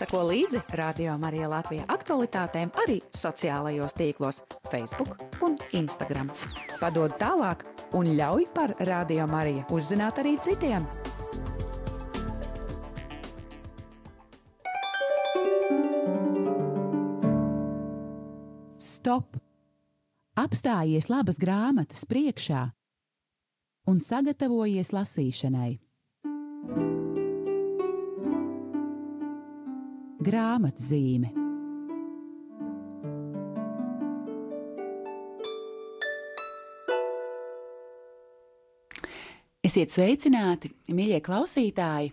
Seko līdzi Radio Marija Latvija aktualitātēm arī sociālajos tīklos, Facebook un Instagram. Padod tālāk un ļauj par Radio Mariju uzzināt arī citiem. Stop! Apstājies labas grāmatas priekšā un sagatavojies lasīšanai. Grāmatzīme Esiet sveicināti, mīļie klausītāji!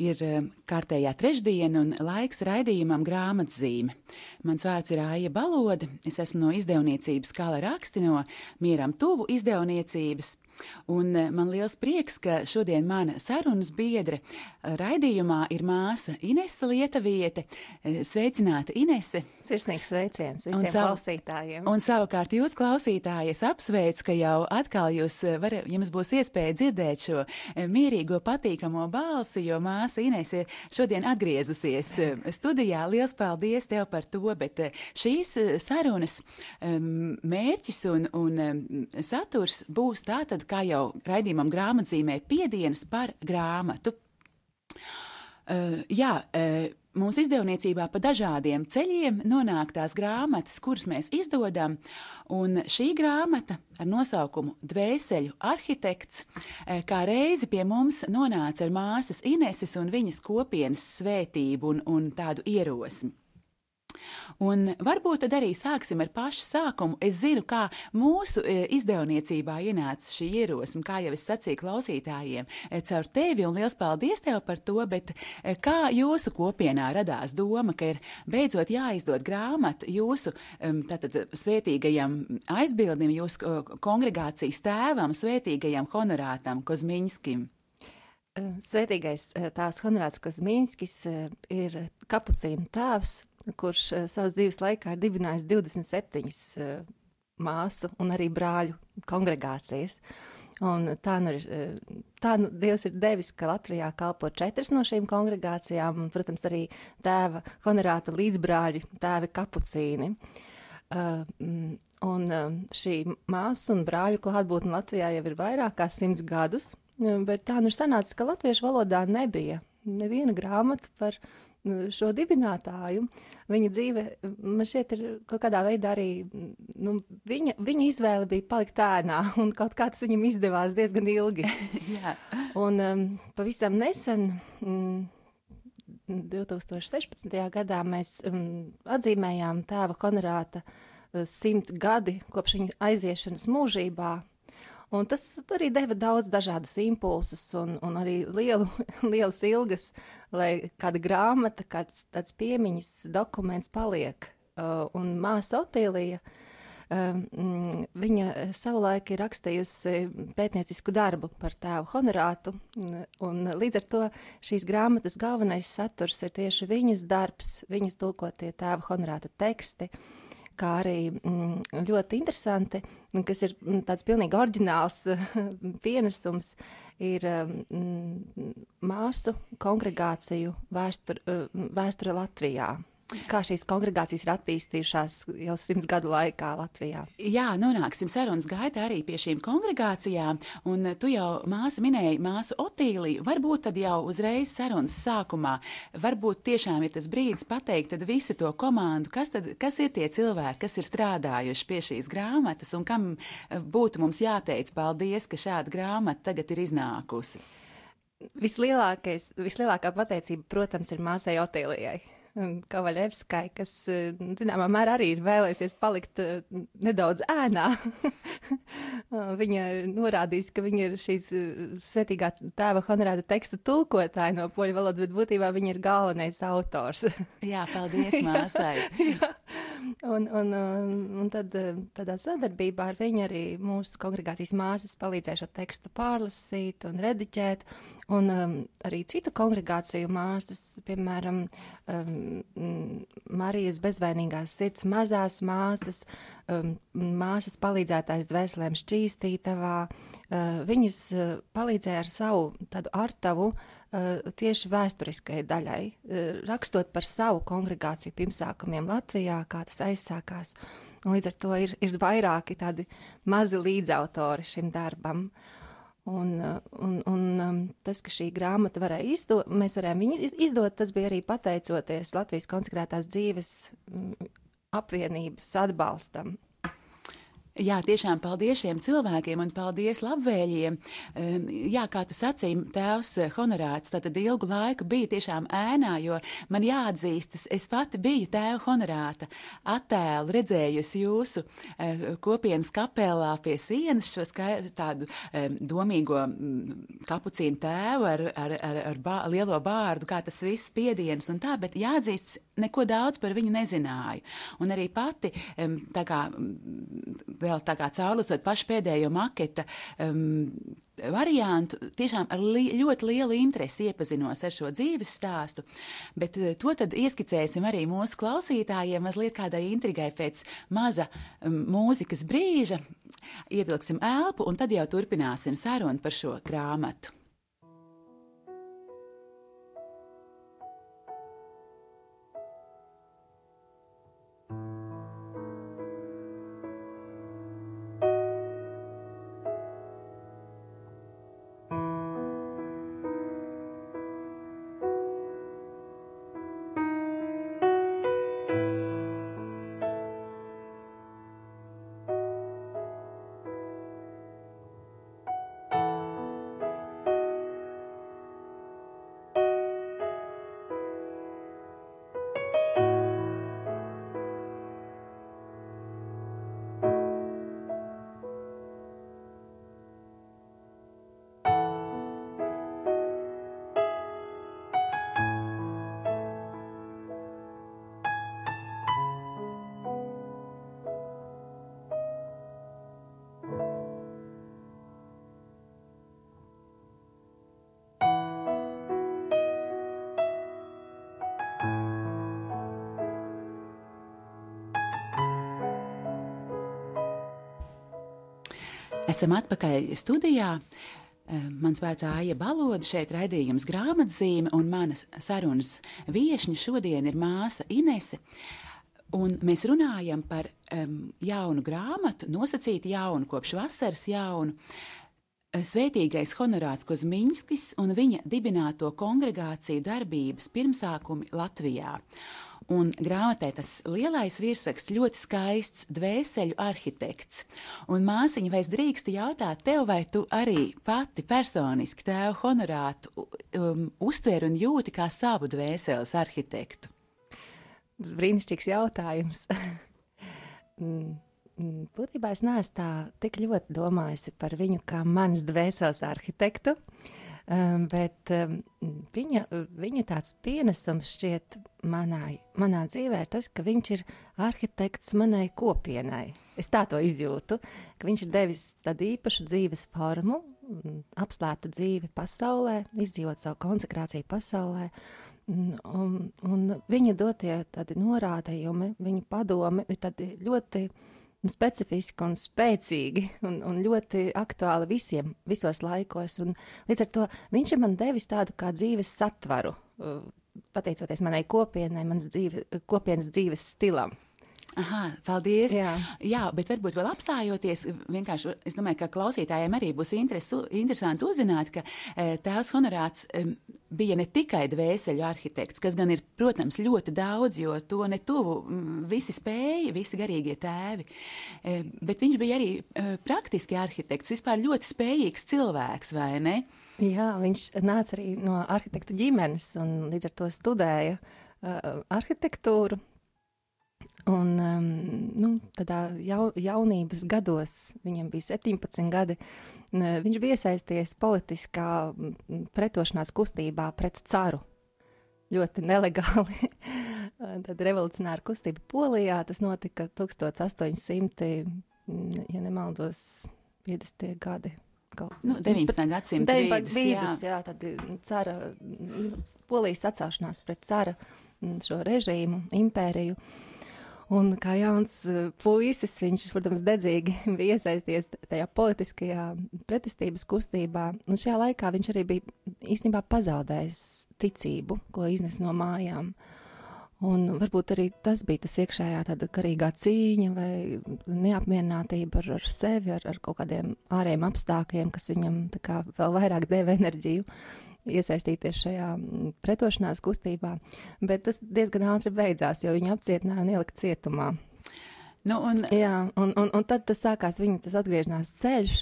Ir eh, kārtējā trešdiena un laiks raidījumam grāmatzīme. Mans vārds ir Aija Balode, es esmu no izdevniecības Kala raksti no Mieram tuvu izdevniecības. Un eh, man liels prieks, ka šodien mana sarunas biedre eh, raidījumā ir māsa Inese Lietuviete. Eh, sveicināta Inese! Sirsnīgs sveiciens visiem savu, klausītājiem! Un savukārt jūs klausītāji, es apsveicu, ka jau atkal jūs var, jums būs iespēja dzirdēt šo mierīgo, patīkamo balsi, jo māsa Inese ir šodien atgriezusies studijā. Liels paldies tev par to, bet šīs sarunas mērķis un, un saturs būs tātad, kā jau raidījumam grāmatzīmē, piedienas par grāmatu. Uh, jā, uh, mūsu izdevniecībā pa dažādiem ceļiem nonāk tās grāmatas, kuras mēs izdodam, un šī grāmata ar nosaukumu Dvēseļu arhitekts uh, kā reizi pie mums nonāca ar māsas Ineses un viņas kopienas svētību un, un tādu ierosmi. Un varbūt tad arī sāksim ar pašu sākumu. Es zinu, kā mūsu e, izdevniecībā ienāca šī ierosme, kā jau es sacīju klausītājiem, e, caur tevi, un liels paldies tev par to, bet e, kā jūsu kopienā radās doma, ka ir beidzot jāizdod grāmata jūsu tātad svētīgajam aizbildim, jūsu kongregācijas tēvam, svētīgajam honorātam Kozmiņskim? Svētīgais tēvs Honorāts Kozmiņskis ir kapucīnu tēvs, kurš uh, savas dzīves laikā ir dibinājis 27 uh, eh, māsu un arī brāļu kongregācijas. Un tā nu ir, uh, tā nu Dievs ir devis, ka Latvijā kalpo četras no šīm kongregācijām, un, protams, arī tēva honorāta līdzbrāļi, tēvi kapucīni. Uh, un šī māsu un brāļu klātbūtne Latvijā jau ir vairāk kā simts gadus, bet tā nu ir sanācis, ka latviešu valodā nebija neviena grāmata par šo dibinātāju. Viņa dzīve, man šķiet, ir kaut kādā veidā arī, nu, viņa, viņa izvēle bija palikt ēnā, un kaut kā tas viņam izdevās diezgan ilgi. un um, pavisam nesen, um, 2016. gadā, mēs um, atzīmējām tēva honorāta uh, simt gadi kopš viņa aiziešanas mūžībā. Un tas arī deva daudz dažādus impulsus un, un arī lielu, lielas ilgas, lai kāda grāmata, kāds tāds piemiņas dokuments paliek. Uh, un māsa Otīlija, uh, mm, viņa savulaik ir rakstījusi pētniecisku darbu par tēvu honorātu, un līdz ar to šīs grāmatas galvenais saturs ir tieši viņas darbs, viņas tulkotie tēva honorāta teksti. Uh, kā arī mm, ļoti interesanti, kas ir mm, tāds pilnīgi oriģināls pienesums, ir mm, māsu kongregāciju vēsture, vēsture Latvijā kā šīs kongregācijas ir attīstījušās jau simts gadu laikā Latvijā. Jā, nonāksim sarunas gaitā arī pie šīm kongregācijām, un tu jau māsa minēji māsu Otīliju, varbūt tad jau uzreiz sarunas sākumā, varbūt tiešām ir tas brīdis pateikt tad visu to komandu, kas tad, kas ir tie cilvēki, kas ir strādājuši pie šīs grāmatas, un kam būtu mums jāteic paldies, ka šāda grāmata tagad ir iznākusi. Vislielākais, vislielākā pateicība, protams, ir māsai Otīlijai Kavaļevskai, kas, eh, zināmā mērā, arī ir vēlēsies palikt eh, nedaudz ēnā. viņa norādīs, ka viņa ir šīs eh, svētīgā tēva honorēta teksta tulkotāja no poļu valodas, bet būtībā viņa ir galvenais autors. Jā, paldies māsai. jā, un, un, un tad tādā sadarbībā ar viņu arī mūsu kongregācijas māsas palīdzēja šo tekstu pārlasīt un rediģēt, un um, arī citu kongregāciju māsas, piemēram, um, Marijas bezvainīgās sirds mazās māsas, um, māsas palīdzētājs dvēselēm šķīstītavā. Uh, viņas uh, palīdzēja ar savu tādu artavu uh, tieši vēsturiskai daļai, uh, rakstot par savu kongregāciju pirmsākumiem Latvijā, kā tas aizsākās. Un līdz ar to ir, ir vairāki tādi mazi līdzautori šim darbam. Uh, Un, uh, un, un um, tas, ka šī grāmata varēja izdot, mēs varējām viņu izdot, tas bija arī pateicoties Latvijas konsekrētās dzīves mm, apvienības atbalstam. Jā, tiešām paldies šiem cilvēkiem un paldies labvēlīgiem. Jā, kā tu sacīji, tēvs eh, honorāts, tad ilgu laiku bija tiešām ēnā, jo man jāatzīstas, es pati biju tēva honorāta attēlu redzējusi jūsu eh, kopienas kapelā pie sienas šo skaitu tādu domīgo mm, kapucīnu tēvu ar, ar, ar, ar bā, lielo bārdu, kā tas viss piedienas un tā, bet jāatzīstas, neko daudz par viņu nezināju. Un arī pati tā kā vēl tā kā caurlasot pašu pēdējo maketa um, variantu, tiešām ar li ļoti lielu interesi iepazinos ar šo dzīves stāstu, bet uh, to tad ieskicēsim arī mūsu klausītājiem mazliet kādai intrigai pēc maza um, mūzikas brīža, ievilksim elpu un tad jau turpināsim sarunu par šo grāmatu. Esam atpakaļ studijā. Eh, mans vārds Aija Baloda, šeit raidījums grāmatzīme, un manas sarunas viešņa šodien ir māsa Inese. Un mēs runājam par um, jaunu grāmatu, nosacīti jaunu, kopš vasaras jaunu. Eh, svētīgais honorāts Kozmiņskis un viņa dibināto kongregāciju darbības pirmsākumi Latvijā. Un grāmatē tas lielais virsraksts ļoti skaists, dvēseļu arhitekts. Un māsiņa, vai es drīkstu jautāt tev, vai tu arī pati personiski tēvu honorātu um, uztver un jūti kā savu dvēseles arhitektu? Tas brīnišķīgs jautājums. Mm, mm, būtībā es neesmu tā tik ļoti domājusi par viņu kā manas dvēseles arhitektu. Uh, Um, bet um, viņa, viņa tāds pienesums šķiet manai, manā dzīvē ir tas, ka viņš ir arhitekts manai kopienai. Es tā to izjūtu, ka viņš ir devis tādu īpašu dzīves formu, apslēptu dzīvi pasaulē, izdzīvot savu konsekrāciju pasaulē. Un, un viņa dotie tādi norādījumi, viņa padomi ir tādi ļoti un specifiski un spēcīgi un, un ļoti aktuāli visiem, visos laikos. Un līdz ar to viņš ir man devis tādu kā dzīves satvaru, uh, pateicoties manai kopienai, manas dzīve, kopienas dzīves stilam. Aha, paldies. Jā. Jā, bet varbūt vēl apstājoties, vienkārši es domāju, ka klausītājiem arī būs interesu, interesanti uzzināt, ka e, tēvs Honorāts e, bija ne tikai dvēseļu arhitekts, kas gan ir, protams, ļoti daudz, jo to ne tuvu visi spēja, visi garīgie tēvi, e, bet viņš bija arī e, praktiski arhitekts, vispār ļoti spējīgs cilvēks, vai ne? Jā, viņš nāca arī no arhitektu ģimenes un līdz ar to studēja uh, arhitektūru Un, um, nu, tādā jau, jaunības gados, viņam bija 17 gadi, viņš bija iesaistījies politiskā pretošanās kustībā pret caru. Ļoti nelegāli. Tad revolucionāra kustība Polijā, tas notika 1800, ja nemaldos, 50. gadi. Kaut, nu, 19. gadsimta vidus, vidus, jā. jā, tad cara, polijas atcelšanās pret cara šo režīmu, impēriju. Un kā jauns puisis, viņš, protams, dedzīgi bija iesaisties tajā politiskajā pretestības kustībā. Un šajā laikā viņš arī bija īstenībā pazaudējis ticību, ko iznes no mājām. Un varbūt arī tas bija tas iekšējā tāda karīgā cīņa vai neapmierinātība ar, ar sevi, ar, ar kaut kādiem ārējiem apstākļiem, kas viņam kā, vēl vairāk deva enerģiju iesaistīties šajā mm, pretošanās kustībā, bet tas diezgan ātri beidzās, jo viņu apcietināja un ielika cietumā. Nu, un... Jā, un, un, un tad tas sākās viņa tas atgriešanās ceļš.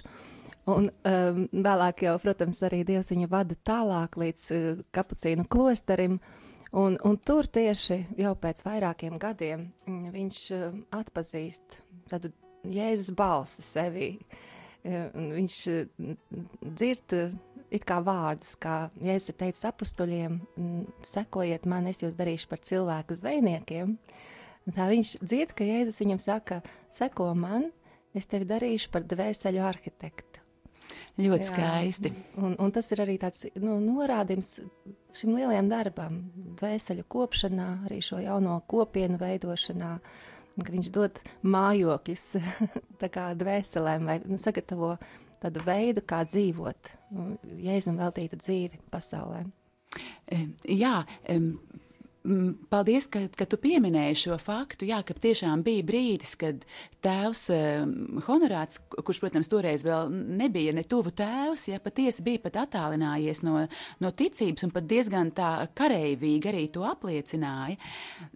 Un um, vēlāk jau, protams, arī Dievs viņu vada tālāk līdz uh, kapucīnu klosterim. Un, un tur tieši jau pēc vairākiem gadiem mm, viņš uh, atpazīst tādu Jēzus balsi sevī. Uh, viņš uh, dzird uh, it kā vārdus, kā Jēzus ir teicis apstuļiem, sekojiet man, es jūs darīšu par cilvēku zvejniekiem. Tā viņš dzird, ka Jēzus viņam saka, seko man, es tevi darīšu par dvēseļu arhitektu. Ļoti skaisti. Jā, un, un tas ir arī tāds nu, norādījums šim lielajam darbam, dvēseļu kopšanā, arī šo jauno kopienu veidošanā. Viņš dod mājokļus dvēselēm vai nu, sagatavo tādu veidu, kā dzīvot, jēzum veltītu dzīvi pasaulē. Jā, Paldies, ka, ka tu pieminēji šo faktu. Jā, ka tiešām bija brīdis, kad tēvs Honorāts, kurš, protams, toreiz vēl nebija ne tuvu tēvs, ja patiesi bija pat attālinājies no, no ticības un pat diezgan tā kareivīgi arī to apliecināja.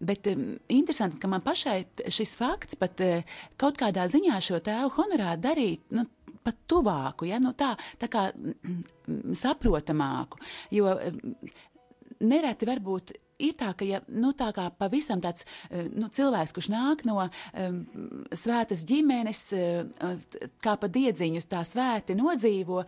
Bet interesanti, ka man pašai šis fakts pat uh, kaut kādā ziņā šo tēvu Honorātu darīt. Nu, pat tuvāku, ja, nu, tā, tā kā saprotamāku. Jo nereti varbūt ir tā, ka ja, nu, tā kā pavisam tāds eh, nu, cilvēks, kurš nāk no um, svētas ģimenes, uh, kā pa diedziņu tā svēti nodzīvo,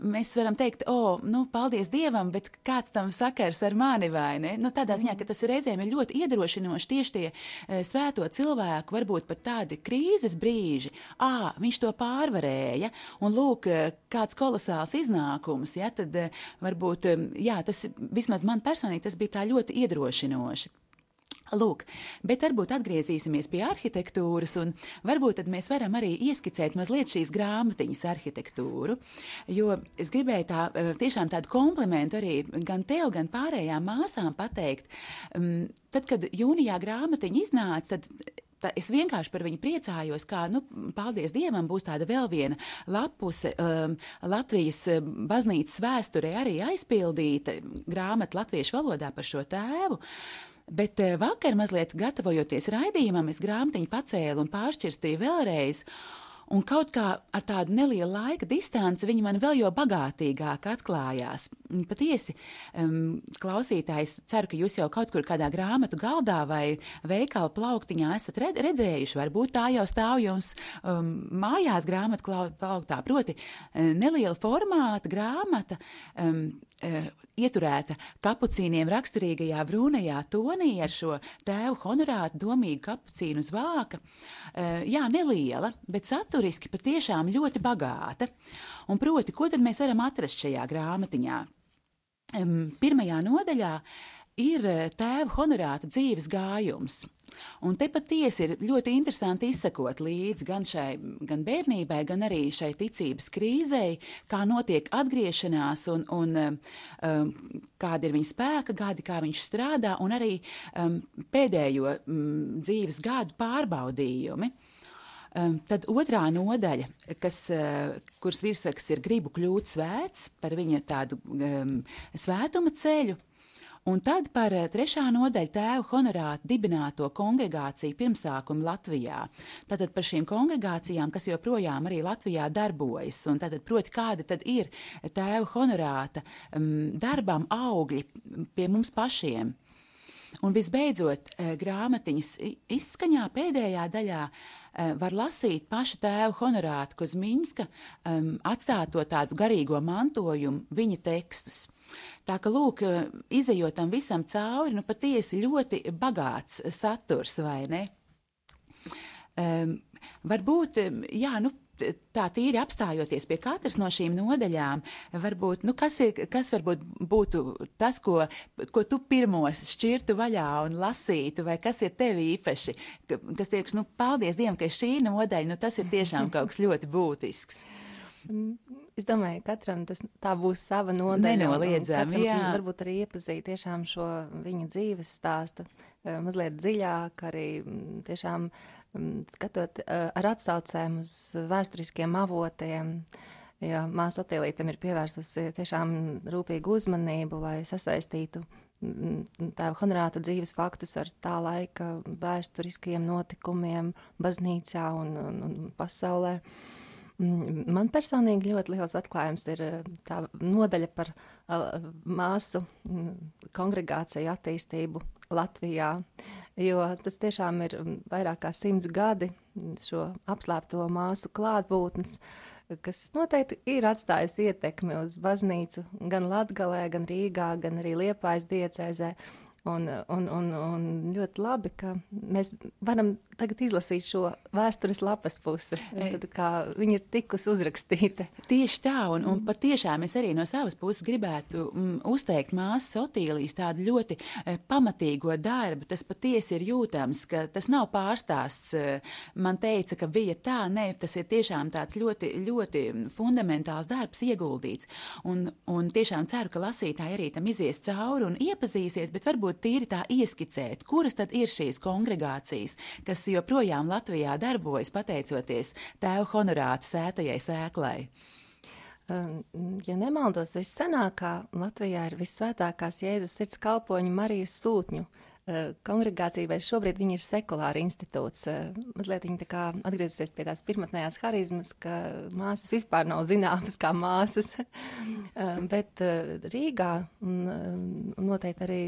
mēs varam teikt, o, oh, nu, paldies Dievam, bet kāds tam sakars ar mani vai ne? Nu, tādā ziņā, ka tas reizēm ir ļoti iedrošinoši tieši tie svēto cilvēku, varbūt pat tādi krīzes brīži, ā, viņš to pārvarēja, un lūk, kāds kolosāls iznākums, ja, tad varbūt, jā, tas vismaz man personīgi tas bija tā ļoti iedrošinoši iedrošinoši. Lūk, bet varbūt atgriezīsimies pie arhitektūras, un varbūt tad mēs varam arī ieskicēt mazliet šīs grāmatiņas arhitektūru, jo es gribēju tā eh, tiešām tādu komplimentu arī gan tev, gan pārējām māsām pateikt. Mm, tad, kad jūnijā grāmatiņa iznāca, tad tā, es vienkārši par viņu priecājos, kā, nu, paldies Dievam, būs tāda vēl viena lapuse um, Latvijas um, baznīcas vēsturē arī aizpildīta grāmata latviešu valodā par šo tēvu. Bet uh, vakar, mazliet gatavojoties raidījumam, es grāmatiņu pacēlu un pāršķirstīju vēlreiz. Un kaut kā ar tādu nelielu laika distanci viņi man vēl jau bagātīgāk atklājās. Patiesi, um, klausītājs, ceru, ka jūs jau kaut kur kādā grāmatu galdā vai veikala plauktiņā esat redzējuši. Varbūt tā jau stāv jums um, mājās grāmatu plauktā. Proti, neliela formāta grāmata. Um, ieturēta kapucīniem raksturīgajā brūnajā tonī ar šo tēvu honorātu domīgu kapucīnu uz vāka. Uh, jā, neliela, bet saturiski patiešām ļoti bagāta. Un proti, ko tad mēs varam atrast šajā grāmatiņā? Pirmajā nodaļā ir tēva honorāta dzīves gājums. Un te patiesi ir ļoti interesanti izsekot līdzi gan šai gan bērnībai, gan arī šai ticības krīzei, kā notiek atgriešanās un, un um, kāda ir viņa spēka gadi, kā viņš strādā, un arī um, pēdējo um, dzīves gadu pārbaudījumi. Um, tad otrā nodaļa, kas, uh, kuras virsraksts ir gribu kļūt svēts par viņa tādu um, svētuma ceļu, Un tad par eh, trešā nodaļa tēva honorāta dibināto kongregāciju pirmsākumu Latvijā. Tātad par šīm kongregācijām, kas joprojām arī Latvijā darbojas, un tātad proti, kāda tad ir tēva honorāta um, darbam augļi pie mums pašiem. Un visbeidzot, eh, grāmatiņas izskaņā pēdējā daļā eh, var lasīt paša tēva honorāta Kozminska um, atstāto tādu garīgo mantojumu, viņa tekstus. Tā ka, lūk, izējot tam visam cauri, nu patiesi ļoti bagāts saturs, vai ne? Um, varbūt, jā, nu, tā tīri apstājoties pie katras no šīm nodaļām, varbūt, nu, kas, ir, kas varbūt būtu tas, ko, ko tu pirmos šķirtu vaļā un lasītu, vai kas ir tev īpaši, kas tieks, nu, paldies Dievam, ka šī nodaļa, nu, tas ir tiešām kaut kas ļoti būtisks. Es domāju, ka katram tas tā būs sava nodaļa. Nenoliedzami, jā. Varbūt arī iepazīt tiešām šo viņa dzīves stāstu eh, mazliet dziļāk, arī mm, tiešām mm, skatot eh, ar atsaucēm uz vēsturiskiem avotiem. Ja māsa Otīlītam ir pievērsusi tiešām rūpīgu uzmanību, lai sasaistītu mm, tēva honorāta dzīves faktus ar tā laika vēsturiskiem notikumiem baznīcā un, un, un pasaulē. Uh, man personīgi ļoti liels atklājums ir eh, tā nodaļa par māsu mm, kongregāciju attīstību Latvijā, jo tas tiešām ir mm, vairāk kā simts gadi šo apslēpto māsu klātbūtnes, kas noteikti ir atstājis ietekmi uz baznīcu gan Latgalē, gan Rīgā, gan arī Liepājas diecēzē. Un, un, un, un ļoti labi, ka mēs varam tagad izlasīt šo vēstures lapas pusi, tad, kā viņa ir tikusi uzrakstīta. Tieši tā, un, un patiešām es arī no savas puses gribētu mm, uzteikt māsas Otīlijas tādu ļoti e, pamatīgo darbu. Tas patiesi ir jūtams, ka tas nav pārstāsts. E, man teica, ka bija tā, nē, tas ir tiešām tāds ļoti, ļoti fundamentāls darbs ieguldīts. Un, un tiešām ceru, ka lasītāji arī tam izies cauri un iepazīsies, bet varbūt tīri tā ieskicēt, kuras tad ir šīs kongregācijas, kas joprojām Latvijā darbojas pateicoties tēva honorāta sētajai sēklai. Ja nemaldos, vissenākā Latvijā ir visvētākās Jēzus sirds kalpoņu Marijas sūtņu kongregācija, vai šobrīd viņa ir sekulāra institūts. Eh, mazliet viņa tā kā atgriezusies pie tās pirmotnējās harizmas, ka māsas vispār nav zināmas kā māsas. Eh, bet Rīgā un noteikti arī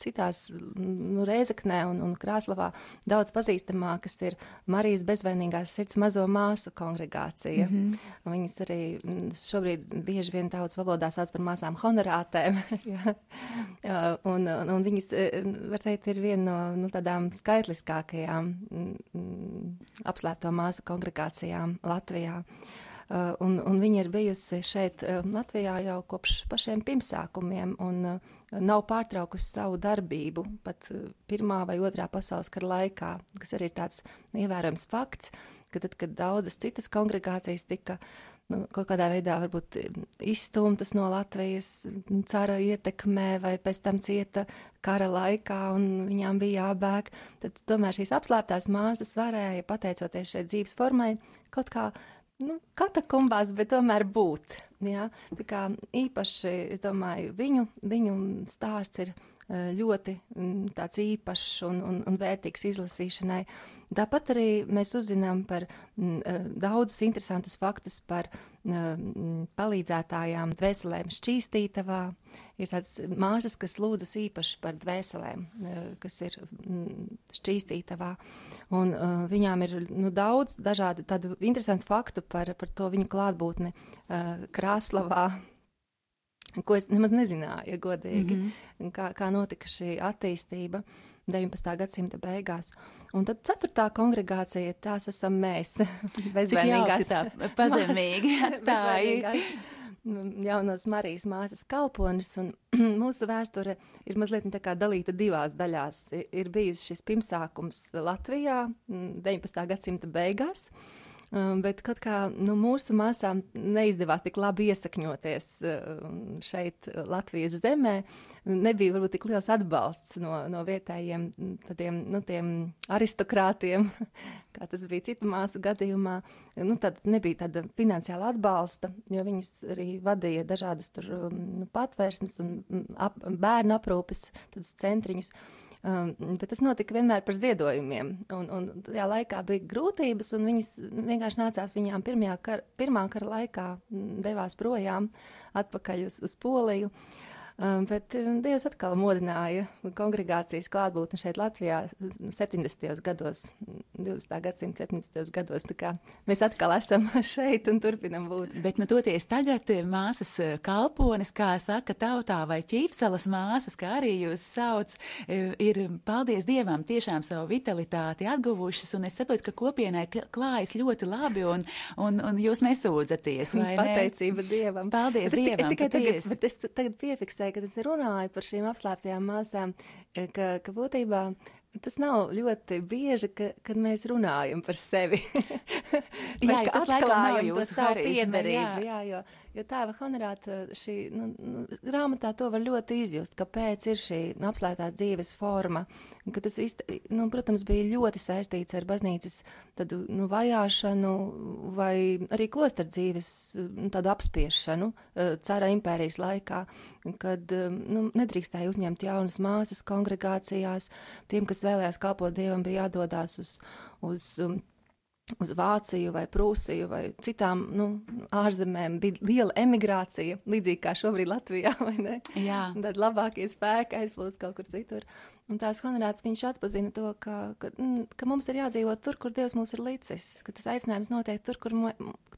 citās, nu, Reizeknē un, un Krāslavā daudz pazīstamākas ir Marijas bezvainīgās sirds mazo māsu kongregācija. Mm -hmm. Viņas arī mm, šobrīd bieži vien daudz valodā sauc par māsām honorātēm. un, un, un viņas, var teikt, noteikti ir viena no nu, tādām skaitliskākajām mm, mm, apslēpto māsu kongregācijām Latvijā. Uh, un, un viņa ir bijusi šeit uh, Latvijā jau kopš pašiem pirmsākumiem un uh, nav pārtraukusi savu darbību pat uh, Pirmā vai Otrā pasaules kara laikā, kas arī ir tāds ievērojams fakts, ka tad, kad daudzas citas kongregācijas tika nu, kaut kādā veidā varbūt izstumtas no Latvijas cara ietekmē vai pēc tam cieta kara laikā un viņām bija jābēg, tad tomēr šīs apslēptās māsas varēja, pateicoties šai dzīves formai, kaut kā nu, katakumbās, bet tomēr būt. Ja? Tā kā īpaši, es domāju, viņu, viņu stāsts ir ļoti mm, tāds īpašs un, un, un vērtīgs izlasīšanai. Tāpat arī mēs uzzinām par mm, eh, daudzus interesantus faktus par mm, palīdzētājām dvēselēm šķīstītavā. Ir tādas māsas, kas lūdzas īpaši par dvēselēm, eh, kas ir šķīstītavā. Un viņām ir nu, daudz dažādu tādu interesantu faktu par, par to viņu klātbūtni Krāslavā, ko es nemaz nezināju, ja godīgi, mm -hmm. kā, kā notika šī attīstība 19. gadsimta beigās. Un tad ceturtā kongregācija, tās esam mēs, bezvainīgās. tā pazemīgi atstāja. Jaunos Marijas māsas kalponis, un mūsu vēsture ir mazliet tā kā dalīta divās daļās. Ir bijis šis pirmsākums Latvijā 19. gadsimta beigās, Um, bet kaut kā nu, mūsu māsām neizdevās tik labi iesakņoties um, šeit, Latvijas zemē. Nebija varbūt tik liels atbalsts no, no vietējiem tādiem, nu, aristokrātiem, kā tas bija citu māsu gadījumā. Nu, tad nebija tāda finansiāla atbalsta, jo viņas arī vadīja dažādas tur, um, nu, patvērsnes un ap, bērnu aprūpes centriņus. Um, bet tas notika vienmēr par ziedojumiem. Un, un tajā laikā bija grūtības, un viņas vienkārši nācās viņām kar, pirmā kara laikā devās projām atpakaļ uz, uz Poliju. Um, bet um, Dievs atkal modināja kongregācijas klātbūtni šeit Latvijā 70. gados, 20. gadsimta 70. gados. Mēs atkal esam šeit un turpinam būt. Bet, nu, toties tagad māsas eh, kalpones, kā saka tautā, vai ķīpselas māsas, kā arī jūs sauc, eh, ir, paldies Dievam, tiešām savu vitalitāti atguvušas, un es saprotu, ka kopienai klājas ļoti labi, un, un, un jūs nesūdzaties, vai ne? Pateicība Dievam. Paldies es, Dievam. Es tikai tagad, bet es tagad piefiksēju priecēja, kad es runāju par šīm apslēptajām māsām, e, ka, ka būtībā tas nav ļoti bieži, ka, kad mēs runājam par sevi. jā, tas nav jūsu savu piederību. Jā. jo, jo tēva honorāta šī, nu, nu, grāmatā to var ļoti izjust, kāpēc ir šī nu, apslēptā dzīves forma. Ka tas, izt, nu, protams, bija ļoti saistīts ar baznīcas tādu, nu, vajāšanu vai arī klostra dzīves nu, tādu apspiešanu uh, cara impērijas laikā, kad um, nu, nedrīkstēja uzņemt jaunas māsas kongregācijās. Tiem, kas vēlējās kalpot Dievam, bija jādodās uz, uz um, uz Vāciju vai Prūsiju vai citām nu, ārzemēm bija liela emigrācija, līdzīgi kā šobrīd Latvijā. Tad labākie spēki aizplūst kaut kur citur. Un tās honorāts viņš atpazina to, ka, ka, mm, ka mums ir jādzīvot tur, kur Dievs mūs ir licis, ka tas aicinājums notiek tur, kur,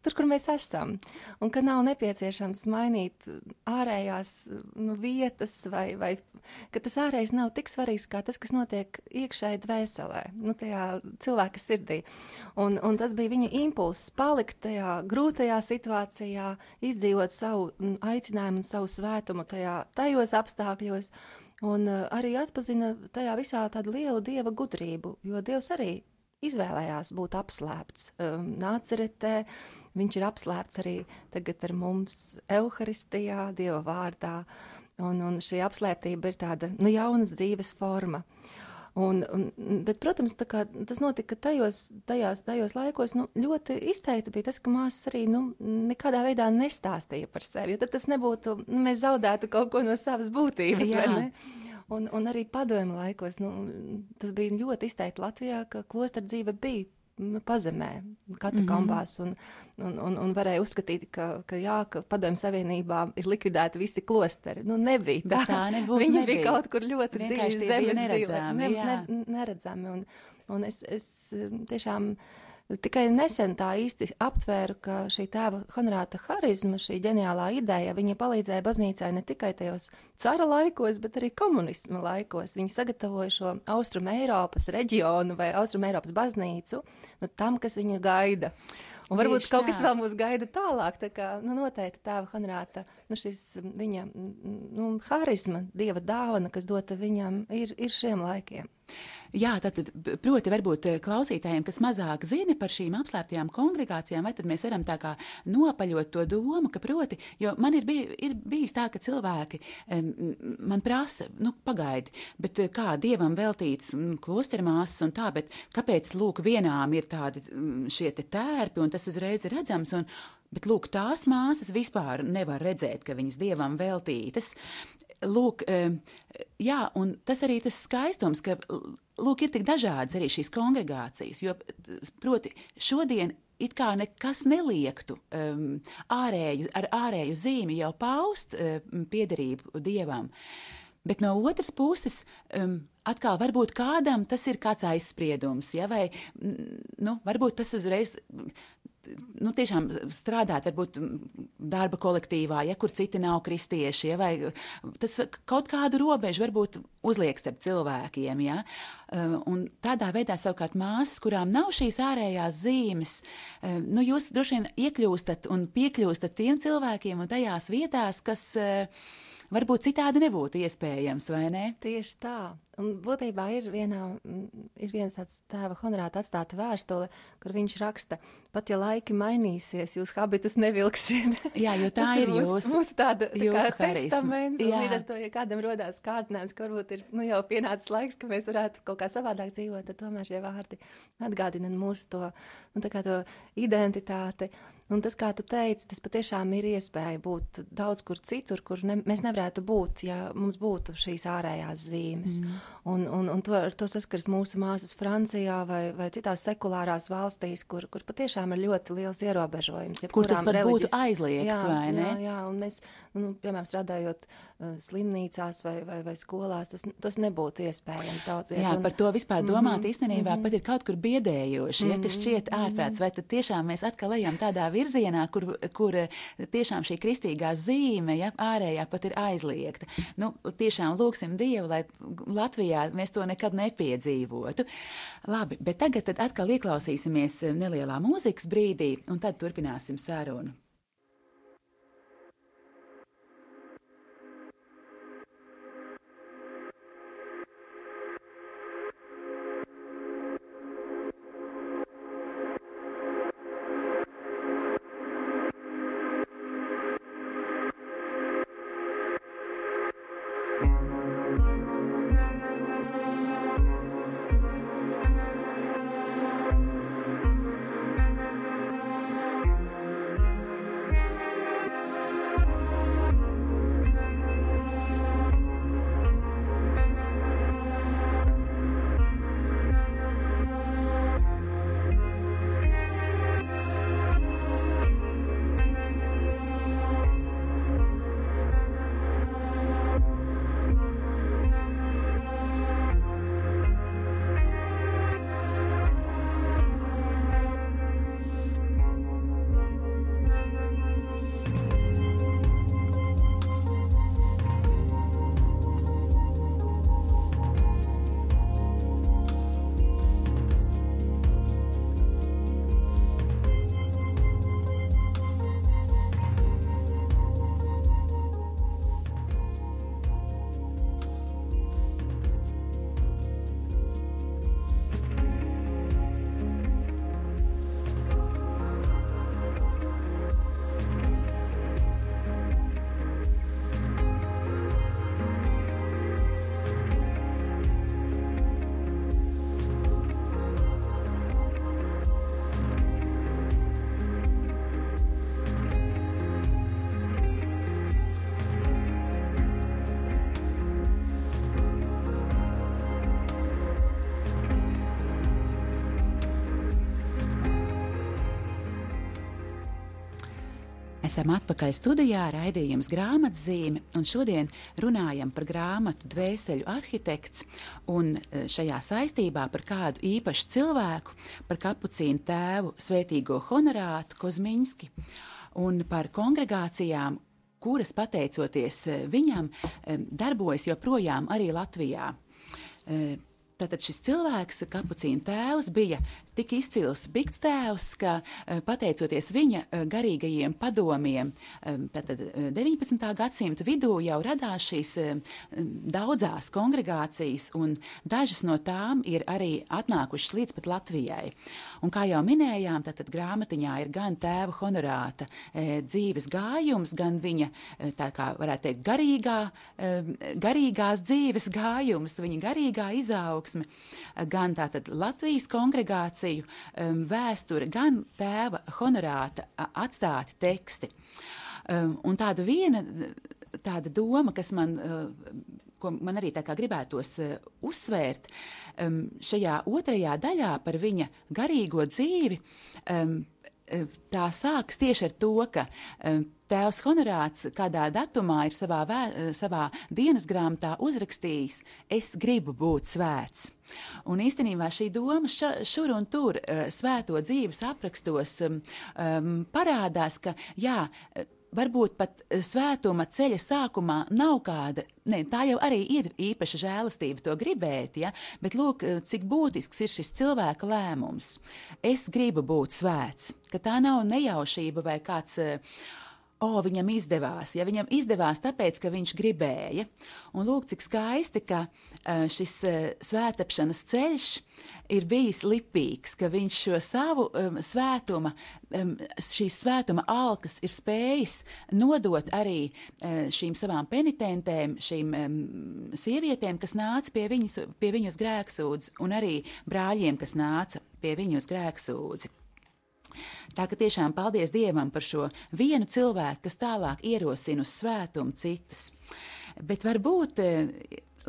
tur, kur mēs esam, un ka nav nepieciešams mainīt ārējās nu, vietas, vai, vai ka tas ārējais nav tik svarīgs kā tas, kas notiek iekšēji dvēselē, nu, tajā cilvēka sirdī. Un, un tas bija viņa impulss palikt tajā grūtajā situācijā, izdzīvot savu mm, aicinājumu un savu svētumu tajā, tajos apstākļos un uh, arī atpazina tajā visā tādu lielu dieva gudrību, jo Dievs arī izvēlējās būt apslēpts. Um, Nāceretē viņš ir apslēpts arī tagad ar mums Euharistijā, Dieva vārdā, un, un šī apslēptība ir tāda, nu, jaunas dzīves forma. Un, un, bet, protams, kā, tas notika tajos, tajās, tajos laikos, nu, ļoti izteikti bija tas, ka māsas arī nu, nekādā veidā nestāstīja par sevi, tad tas nebūtu, nu, mēs zaudētu kaut ko no savas būtības? Un, un arī padomju laikos, nu, tas bija ļoti izteikti Latvijā, ka klostra dzīve bija nu, pazemē, katakombās, mm -hmm. Un, un, un, varēja uzskatīt, ka, ka jā, ka padomju savienībā ir likvidēti visi klosteri. Nu, nebija tā. Bet tā nebūtu, Viņi nebija. bija kaut kur ļoti dziļi zemes neredzami, dzīvē. Ne, ne, neredzami, un, un es, es tiešām Tikai nesen tā īsti aptvēru, ka šī tēva honorāta harizma, šī ģeniālā ideja, viņa palīdzēja baznīcai ne tikai tajos cara laikos, bet arī komunisma laikos. Viņi sagatavoja šo Austrum Eiropas reģionu vai Austrum Eiropas baznīcu nu, tam, kas viņa gaida. Un varbūt Tieši kaut tā. kas vēl mūs gaida tālāk. Tā kā, nu, noteikti tēva honorāta, nu, šis viņa nu, harizma, dieva dāvana, kas dota viņam, ir, ir šiem laikiem. Jā, tad, proti, varbūt eh, klausītājiem, kas mazāk zina par šīm apslēptajām kongregācijām, vai tad mēs varam tā kā nopaļot to domu, ka, proti, jo man ir, bij, ir bijis tā, ka cilvēki man prasa, nu, pagaidi, bet eh, kā dievam veltīts klostermāsas un tā, bet kāpēc, lūk, vienām ir tādi šie te tērpi un tas uzreiz ir redzams, un, Bet, lūk, tās māsas vispār nevar redzēt, ka viņas dievam veltītas. Lūk, jā, un tas arī tas skaistums, ka, lūk, ir tik dažādas arī šīs kongregācijas, jo, proti, šodien it kā nekas neliektu um, ārēju, ar ārēju zīmi jau paust um, piederību dievam. Bet no otras puses, um, atkal varbūt kādam tas ir kāds aizspriedums, ja, vai nu, varbūt tas uzreiz nu, tiešām strādāt, varbūt darba kolektīvā, ja kur citi nav kristieši, ja, vai tas kaut kādu robežu varbūt uzliek starp cilvēkiem. Ja, un tādā veidā savukārt māsas, kurām nav šīs ārējās zīmes, nu, jūs droši vien iekļūstat un piekļūstat tiem cilvēkiem un tajās vietās, kas uh, varbūt citādi nebūtu iespējams, vai ne? Tieši tā. Un būtībā ir, vienā, ir viens tāds tēva honorāta atstāta vēstule, kur viņš raksta, pat ja laiki mainīsies, jūs habitus nevilksiet. Jā, jo tā ir mūs, jūsu, mūsu tāda tā jūsu testaments. Jā. Līdz ar to, ja kādam rodās kārdinājums, ka varbūt ir nu, jau pienācis laiks, ka mēs varētu kaut kā savādāk dzīvot, tad tomēr šie vārdi atgādina mūsu to, nu, tā kā to identitāti. Un tas, kā tu teici, tas patiešām ir iespēja būt daudz kur citur, kur ne, mēs nevarētu būt, ja mums būtu šīs ārējās zīmes. Mm. Un, un, un to, to saskars mūsu māsas Francijā vai, vai citās sekulārās valstīs, kur, kur patiešām ir ļoti liels ierobežojums. Ja kur tas pat reliģis... būtu aizliegts, jā, vai ne? Jā, jā, un mēs, nu, piemēram, strādājot uh, slimnīcās vai, vai, vai skolās, tas, tas nebūtu iespējams daudz. Viet, jā, un... par to vispār domāt mm -hmm, īstenībā mm -hmm. pat ir kaut kur biedējoši, ja, kas mhm, šķiet ārprāts, vai tad tiešām mēs atkal ejam tādā virzienā, kur, kur tiešām šī kristīgā zīme, ja, ārējā pat ir aizliegta. Nu, tiešām lūksim Dievu, lai Latvijā mēs to nekad nepiedzīvotu. Labi, bet tagad atkal ieklausīsimies nelielā mūzikas brīdī, un tad turpināsim sarunu. Esam atpakaļ studijā, raidījums grāmatzīme, un šodien runājam par grāmatu Dvēseļu arhitekts, un e, šajā saistībā par kādu īpašu cilvēku, par kapucīnu tēvu svētīgo honorātu Kozmiņski, un par kongregācijām, kuras pateicoties e, viņam e, darbojas joprojām arī Latvijā. Tātad šis cilvēks, kapucīna tēvs, bija tik izcils bikts tēvs, ka eh, pateicoties viņa eh, garīgajiem padomiem, eh, tātad 19. gadsimta vidū jau radās šīs daudzās kongregācijas, un dažas no tām ir arī atnākušas līdz pat Latvijai. Un kā jau minējām, tātad grāmatiņā ir gan tēva honorāta dzīves gājums, gan viņa, tā kā varētu teikt, garīgā, garīgās dzīves gājums, viņa garīgā izaugsme, gan tātad Latvijas kongregācija, lekciju um, vēsture, gan tēva honorāta atstāti teksti. Um, un tāda viena tāda doma, kas man, uh, ko man arī tā kā gribētos uh, uzsvērt, um, šajā otrajā daļā par viņa garīgo dzīvi. Um, tā sākas tieši ar to, ka um, tēvs Honorāts kādā datumā ir savā, vē, savā dienas grāmatā uzrakstījis: Es gribu būt svēts. Un īstenībā šī doma ša, šur un tur svēto dzīves aprakstos um, parādās, ka jā, varbūt pat svētuma ceļa sākumā nav kāda, ne, tā jau arī ir īpaša žēlastība to gribēt, ja, bet lūk, cik būtisks ir šis cilvēka lēmums. Es gribu būt svēts, ka tā nav nejaušība vai kāds. Uh, O, viņam izdevās, ja viņam izdevās, tāpēc, ka viņš gribēja. Un lūk, cik skaisti, ka uh, šis uh, svētapšanas ceļš ir bijis lipīgs, ka viņš šo savu um, svētuma, um, šīs svētuma alkas ir spējis nodot arī uh, šīm savām penitentēm, šīm um, sievietēm, kas nāca pie, viņas, pie viņus grēksūdz, un arī brāļiem, kas nāca pie viņus grēksūdzi. Tā ka tiešām paldies Dievam par šo vienu cilvēku, kas tālāk ierosina uz svētumu citus. Bet varbūt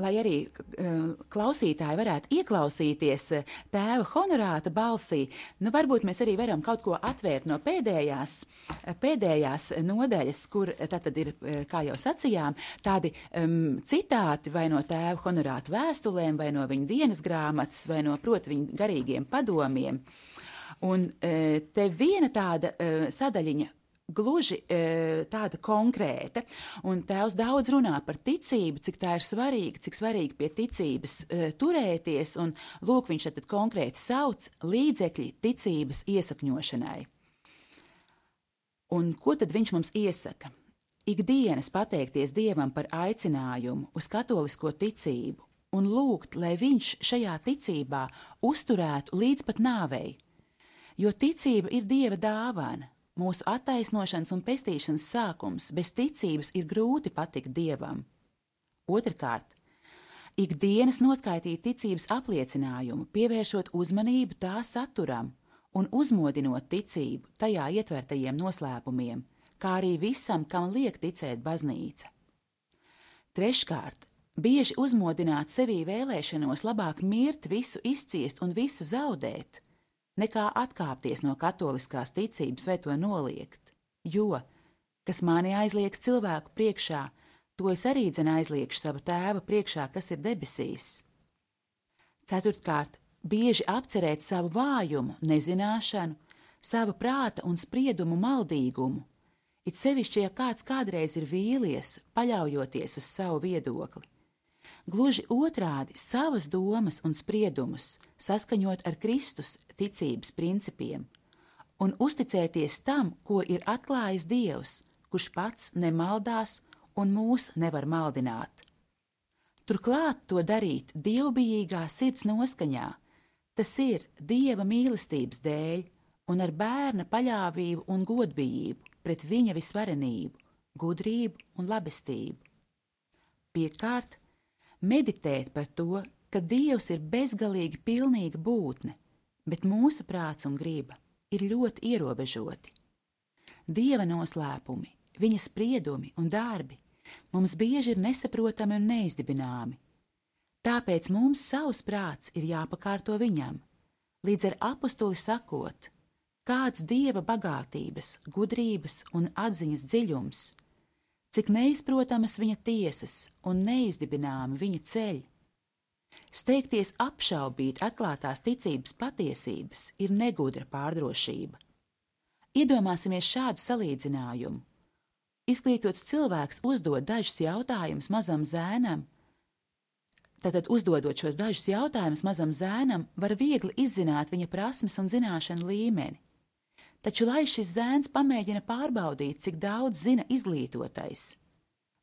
lai arī uh, klausītāji varētu ieklausīties uh, tēva honorāta balsī, nu varbūt mēs arī varam kaut ko atvērt no pēdējās, uh, pēdējās nodaļas, kur tad ir, kā jau sacījām, tādi um, citāti vai no tēva honorāta vēstulēm, vai no viņa dienas grāmatas, vai no, proti, viņa garīgiem padomiem. Un te viena tāda sadaļiņa gluži e, tāda konkrēta. Un tēvs daudz runā par ticību, cik tā ir svarīga, cik svarīgi pie ticības e, turēties. Un lūk, viņš tad konkrēti sauc līdzekļi ticības iesakņošanai. Un ko tad viņš mums iesaka? Ikdienas pateikties Dievam par aicinājumu uz katolisko ticību un lūgt, lai viņš šajā ticībā uzturētu līdz pat nāvei. Jo ticība ir Dieva dāvana, Mūsu attaisnošanas un pestīšanas sākums bez ticības ir grūti patikt dievam. Otrakārt, ikdienas noskaitīt ticības apliecinājumu, pievēršot uzmanību tā saturam un uzmodinot ticību tajā ietvertajiem noslēpumiem, kā arī visam, kam liek ticēt baznīca. Treškārt, bieži uzmodināt sevī vēlēšanos labāk mirt, visu izciest un visu zaudēt, nekā atkāpties no katoliskās ticības vai to noliegt. Jo, kas mani aizliegs cilvēku priekšā, to es arī dzen aizliekšu savu tēvu priekšā, kas ir debesīs. Ceturtkārt, bieži apcerēt savu vājumu, nezināšanu, savu prāta un spriedumu maldīgumu, it sevišķi, ja kāds kādreiz ir vīlies, paļaujoties uz savu viedokli. Gluži otrādi savas domas un spriedumus saskaņot ar Kristus ticības principiem un uzticēties tam, ko ir atklājis Dievs, kurš pats nemaldās un mūs nevar maldināt. Turklāt to darīt dievbijīgā sirds noskaņā, tas ir Dieva mīlestības dēļ un ar bērna paļāvību un godbijību pret viņa visvarenību, gudrību un labestību. Piekārt, meditēt par to, ka Dievs ir bezgalīgi pilnīga būtne, bet mūsu prāts un grība ir ļoti ierobežoti. Dieva noslēpumi, viņa spriedumi un darbi mums bieži ir nesaprotami un neizdibināmi. Tāpēc mums savs prāts ir jāpakārto viņam, līdz ar apakstuli sakot, kāds dieva bagātības, gudrības un atziņas dziļums cik neizprotamas viņa tiesas un neizdibināmi viņa ceļi. Steigties apšaubīt atklātās ticības patiesības ir negudra pārdrošība. Iedomāsimies šādu salīdzinājumu. Izglītots cilvēks uzdod dažus jautājumus mazam zēnam, Tātad, uzdodot šos dažus jautājumus mazam zēnam, var viegli izzināt viņa prasmes un zināšanu līmeni. Taču lai šis zēns pamēģina pārbaudīt, cik daudz zina izglītotais,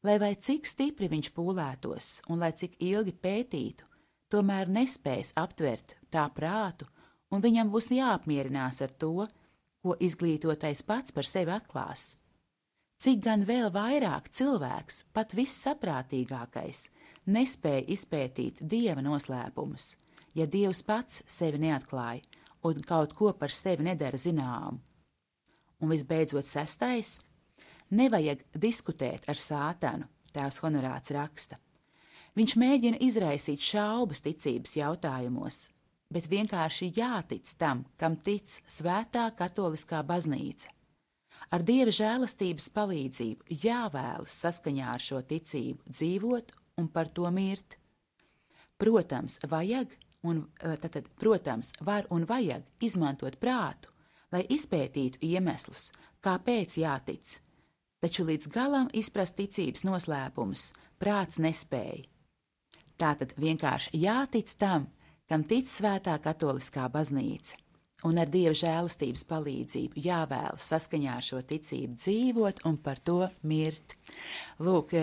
lai vai cik stipri viņš pūlētos un lai cik ilgi pētītu, tomēr nespēs aptvert tā prātu, un viņam būs jāapmierinās ar to, ko izglītotais pats par sevi atklās. Cik gan vēl vairāk cilvēks, pat vissaprātīgākais, nespēja izpētīt dieva noslēpumus, ja dievs pats sevi neatklāja un kaut ko par sevi nedara zināmu. Un visbeidzot, sestais - nevajag diskutēt ar sātanu, tēvs honorāts raksta. Viņš mēģina izraisīt šaubas ticības jautājumos, bet vienkārši jātic tam, kam tic svētā katoliskā baznīca. Ar dieva žēlastības palīdzību jāvēlas saskaņā ar šo ticību dzīvot un par to mirt. Protams, vajag, un tātad, protams, var un vajag izmantot prātu, lai izpētītu iemeslus, kāpēc jātic, taču līdz galam izprast ticības noslēpumus prāts nespēja. Tātad vienkārši jātic tam, kam tic svētā katoliskā baznīca, un ar dieva žēlastības palīdzību jāvēlas saskaņā ar šo ticību dzīvot un par to mirt. Lūk,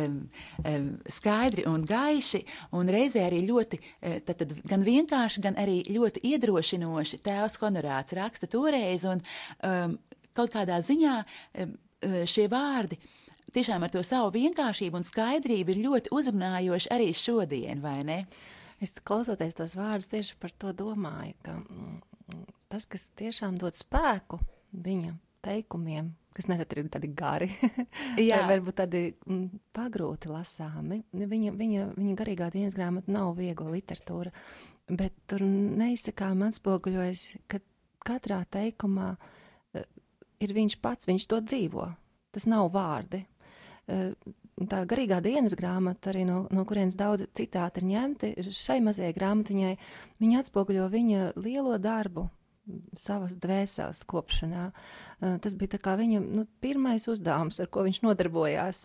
skaidri un gaiši, un reizē arī ļoti, tad, tad gan vienkārši, gan arī ļoti iedrošinoši tēvs honorāts raksta toreiz, un um, kaut kādā ziņā um, šie vārdi tiešām ar to savu vienkāršību un skaidrību ir ļoti uzrunājoši arī šodien, vai ne? Es klausoties tos vārdus tieši par to domāju, ka tas, kas tiešām dod spēku viņa teikumiem, kas nereti ir tādi gari, vai varbūt tādi mm, pagrūti lasāmi. Viņa, viņa, viņa garīgā dienas grāmata nav viegla literatūra, bet tur neizsakām atspoguļojas, ka katrā teikumā uh, ir viņš pats, viņš to dzīvo. Tas nav vārdi. Uh, tā garīgā dienas grāmata, arī no, no kurienes daudz citāti ir ņemti, šai mazajai grāmatiņai, viņa atspoguļo viņa lielo darbu, savas dvēseles kopšanā. Tas bija viņa nu, pirmais uzdevums, ar ko viņš nodarbojās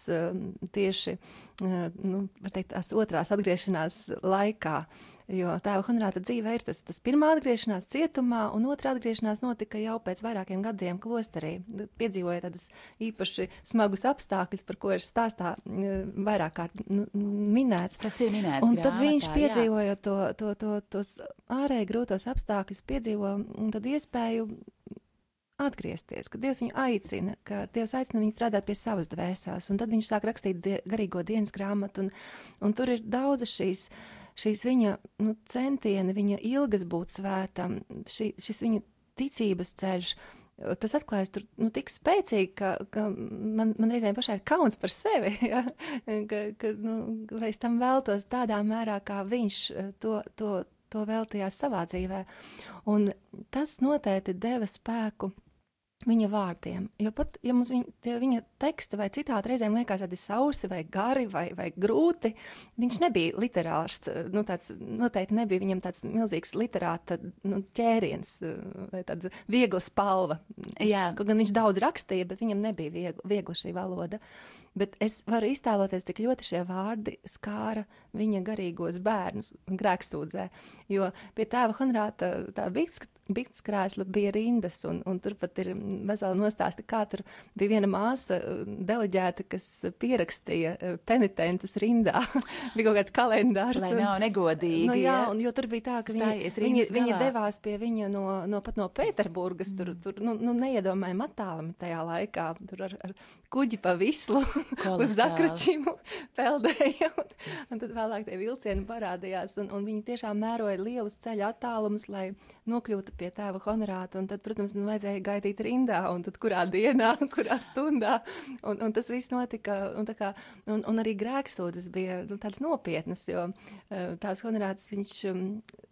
tieši nu, teikt, tās otrās atgriešanās laikā. Jo tēva Honrāta dzīve ir tas, tas pirmā atgriešanās cietumā, un otrā atgriešanās notika jau pēc vairākiem gadiem klosterī. Piedzīvoja tādas īpaši smagus apstākļus, par ko ir stāstā vairāk kārt minēts. Tas ir minēts. Un grāmatā, tad viņš piedzīvoja to, to, to, tos ārēji grūtos apstākļus, piedzīvo tad iespēju atgriezties, ka Dievs viņu aicina, ka Dievs aicina viņu strādāt pie savas dvēseles, un tad viņš sāk rakstīt die, garīgo dienas grāmatu, un, un tur ir daudzas šīs šīs viņa nu, centieni, viņa ilgas būt svētam, šī, šis viņa ticības ceļš. Tas atklājas tur nu, tik spēcīgi, ka, ka man, man reizēm pašai ir kauns par sevi. Ja? ka, ka, nu, vai es tam veltos tādā mērā, kā viņš to, to, to veltījās savā dzīvē. Un tas noteikti deva spēku viņa vārdiem. Jo pat, ja mums viņa, tie, viņa teksta vai citādi reizēm liekas tādi sausi vai gari vai, vai grūti, viņš nebija literārs, nu tāds noteikti nebija viņam tāds milzīgs literāta nu, ķēriens vai tāda viegla spalva. Jā. Kaut gan viņš daudz rakstīja, bet viņam nebija viegla, viegla šī valoda. Bet es varu iztēloties, cik ļoti šie vārdi skāra viņa garīgos bērnus grēksūdzē. Jo pie tēva Honrāta tā bikts, krēsla bija rindas, un, un tur pat ir vesela nostāsta, kā tur bija viena māsa deleģēta, kas pierakstīja eh, penitentus rindā. bija kaut kāds kalendārs. Lai nav negodīgi. Nu, jā, un jo tur bija tā, ka viņi, viņi, viņi devās pie viņa no, no pat no Pēterburgas, tur, mm. tur nu, nu neiedomājami attālumi tajā laikā, tur ar, ar kuģi pa vislu. uz zakručimu peldēja, un, un tad vēlāk tie vilcieni parādījās, un, un viņi tiešām mēroja lielus ceļu attālumus, lai nokļūtu pie tēva honorāta, un tad, protams, nu, vajadzēja gaidīt rindā, un tad kurā dienā, kurā stundā, un, un tas viss notika, un, kā, un, un arī grēksūdzes bija nu, tāds nopietnas, jo eh, tās honorāts viņš, um,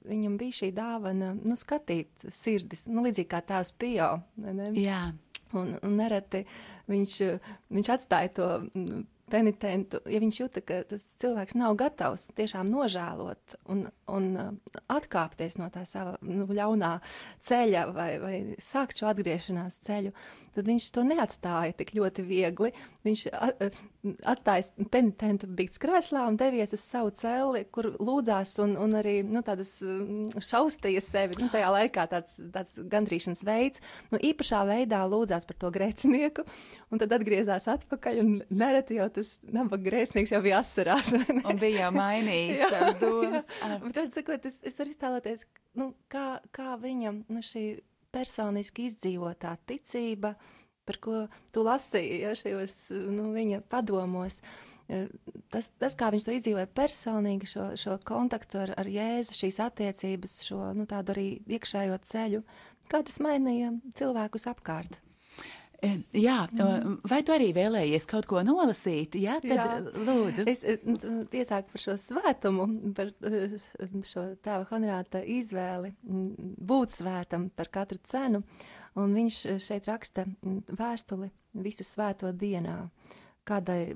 viņam bija šī dāvana, nu, skatīt sirdis, nu, līdzīgi kā. Ne? Jā. Un, un nereti viņš, viņš atstāja to penitentu, ja viņš jūta, ka tas cilvēks nav gatavs tiešām nožēlot un, un uh, atkāpties no tā sava nu, ļaunā ceļa vai, vai sākt šo atgriešanās ceļu, tad viņš to neatstāja tik ļoti viegli. Viņš atstājis penitentu bigts krēslā un devies uz savu celi, kur lūdzās un, un arī nu, tādas mm, šaustīja sevi. Nu, tajā laikā tāds, tāds gandrīšanas veids, nu, īpašā veidā lūdzās par to grēcinieku, un tad atgriezās atpakaļ un nereti jau tas nabaga grēcinieks jau bija asarās. un bija jau mainījis savas domas. Tad, sakot, es, es varu iztēloties, nu, kā, kā viņam nu, šī personiski izdzīvotā ticība, par ko tu lasīji ja, šajos nu, viņa padomos. E, tas, tas, kā viņš to izdzīvoja personīgi, šo, šo kontaktu ar, ar Jēzu, šīs attiecības, šo nu, tādu arī iekšējo ceļu, kā tas mainīja cilvēkus apkārt. Jā, mm. vai tu arī vēlējies kaut ko nolasīt? Jā, tad Jā. lūdzu. Es e, iesāku par šo svētumu, par šo tēva honorāta izvēli būt svētam par katru cenu. Un viņš eh, šeit raksta vēstuli visu svēto dienā kādai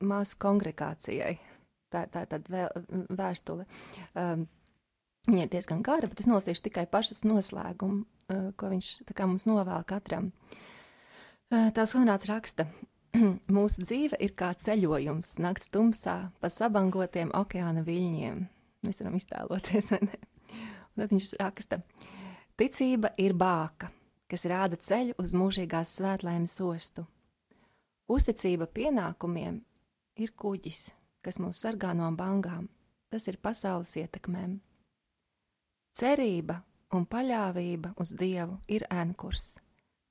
māsu kongregācijai. Tā ir tā, tā vēstule. Um, viņa ir diezgan gara, bet es nolasīšu tikai pašas noslēgumu, uh, ko viņš mums novēl katram. Uh, tās Honrāts raksta. Mūsu dzīve ir kā ceļojums nakts tumsā pa sabangotiem okeāna viļņiem. Mēs varam iztēloties, vai ne? Un tad viņš raksta: Ticība ir bāka, kas rāda ceļu uz mūžīgās svētlaimes ostu. Uzticība pienākumiem ir kuģis, kas mūs sargā no bangām, tas ir pasaules ietekmēm. Cerība un paļāvība uz Dievu ir ēnkurs,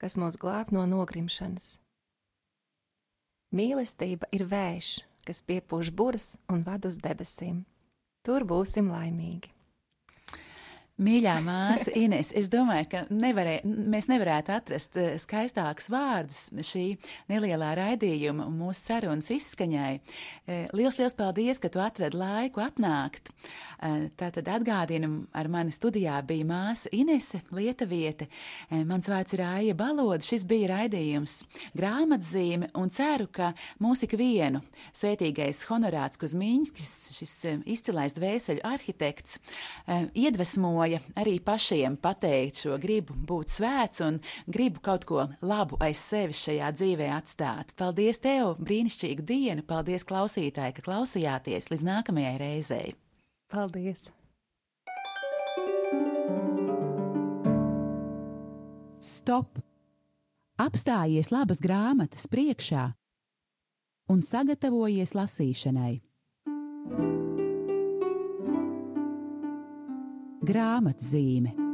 kas mūs glāb no nogrimšanas. Mīlestība ir vējš, kas piepūš buras un ved uz debesīm. Tur būsim laimīgi. Mīļā māsa Ines, es domāju, ka nevarē, mēs nevarētu atrast eh, skaistākus vārdus šī nelielā raidījuma un mūsu sarunas izskaņai. Eh, liels, liels paldies, ka tu atradi laiku atnākt. Eh, tātad atgādinu, ar mani studijā bija māsa Inese Lietuviete. Mans vārds ir Aija Baloda. Šis bija raidījums grāmatzīme un ceru, ka mūs ikvienu svētīgais honorāts Kuzmīņskis, šis izcilais dvēseļu arhitekts, iedvesmoja ļauja arī pašiem pateikt šo gribu būt svēts un gribu kaut ko labu aiz sevis šajā dzīvē atstāt. Paldies tev, brīnišķīgu dienu, paldies klausītāji, ka klausījāties līdz nākamajai reizei. Paldies! Stop! Apstājies labas grāmatas priekšā un sagatavojies lasīšanai. Grāmatzīme.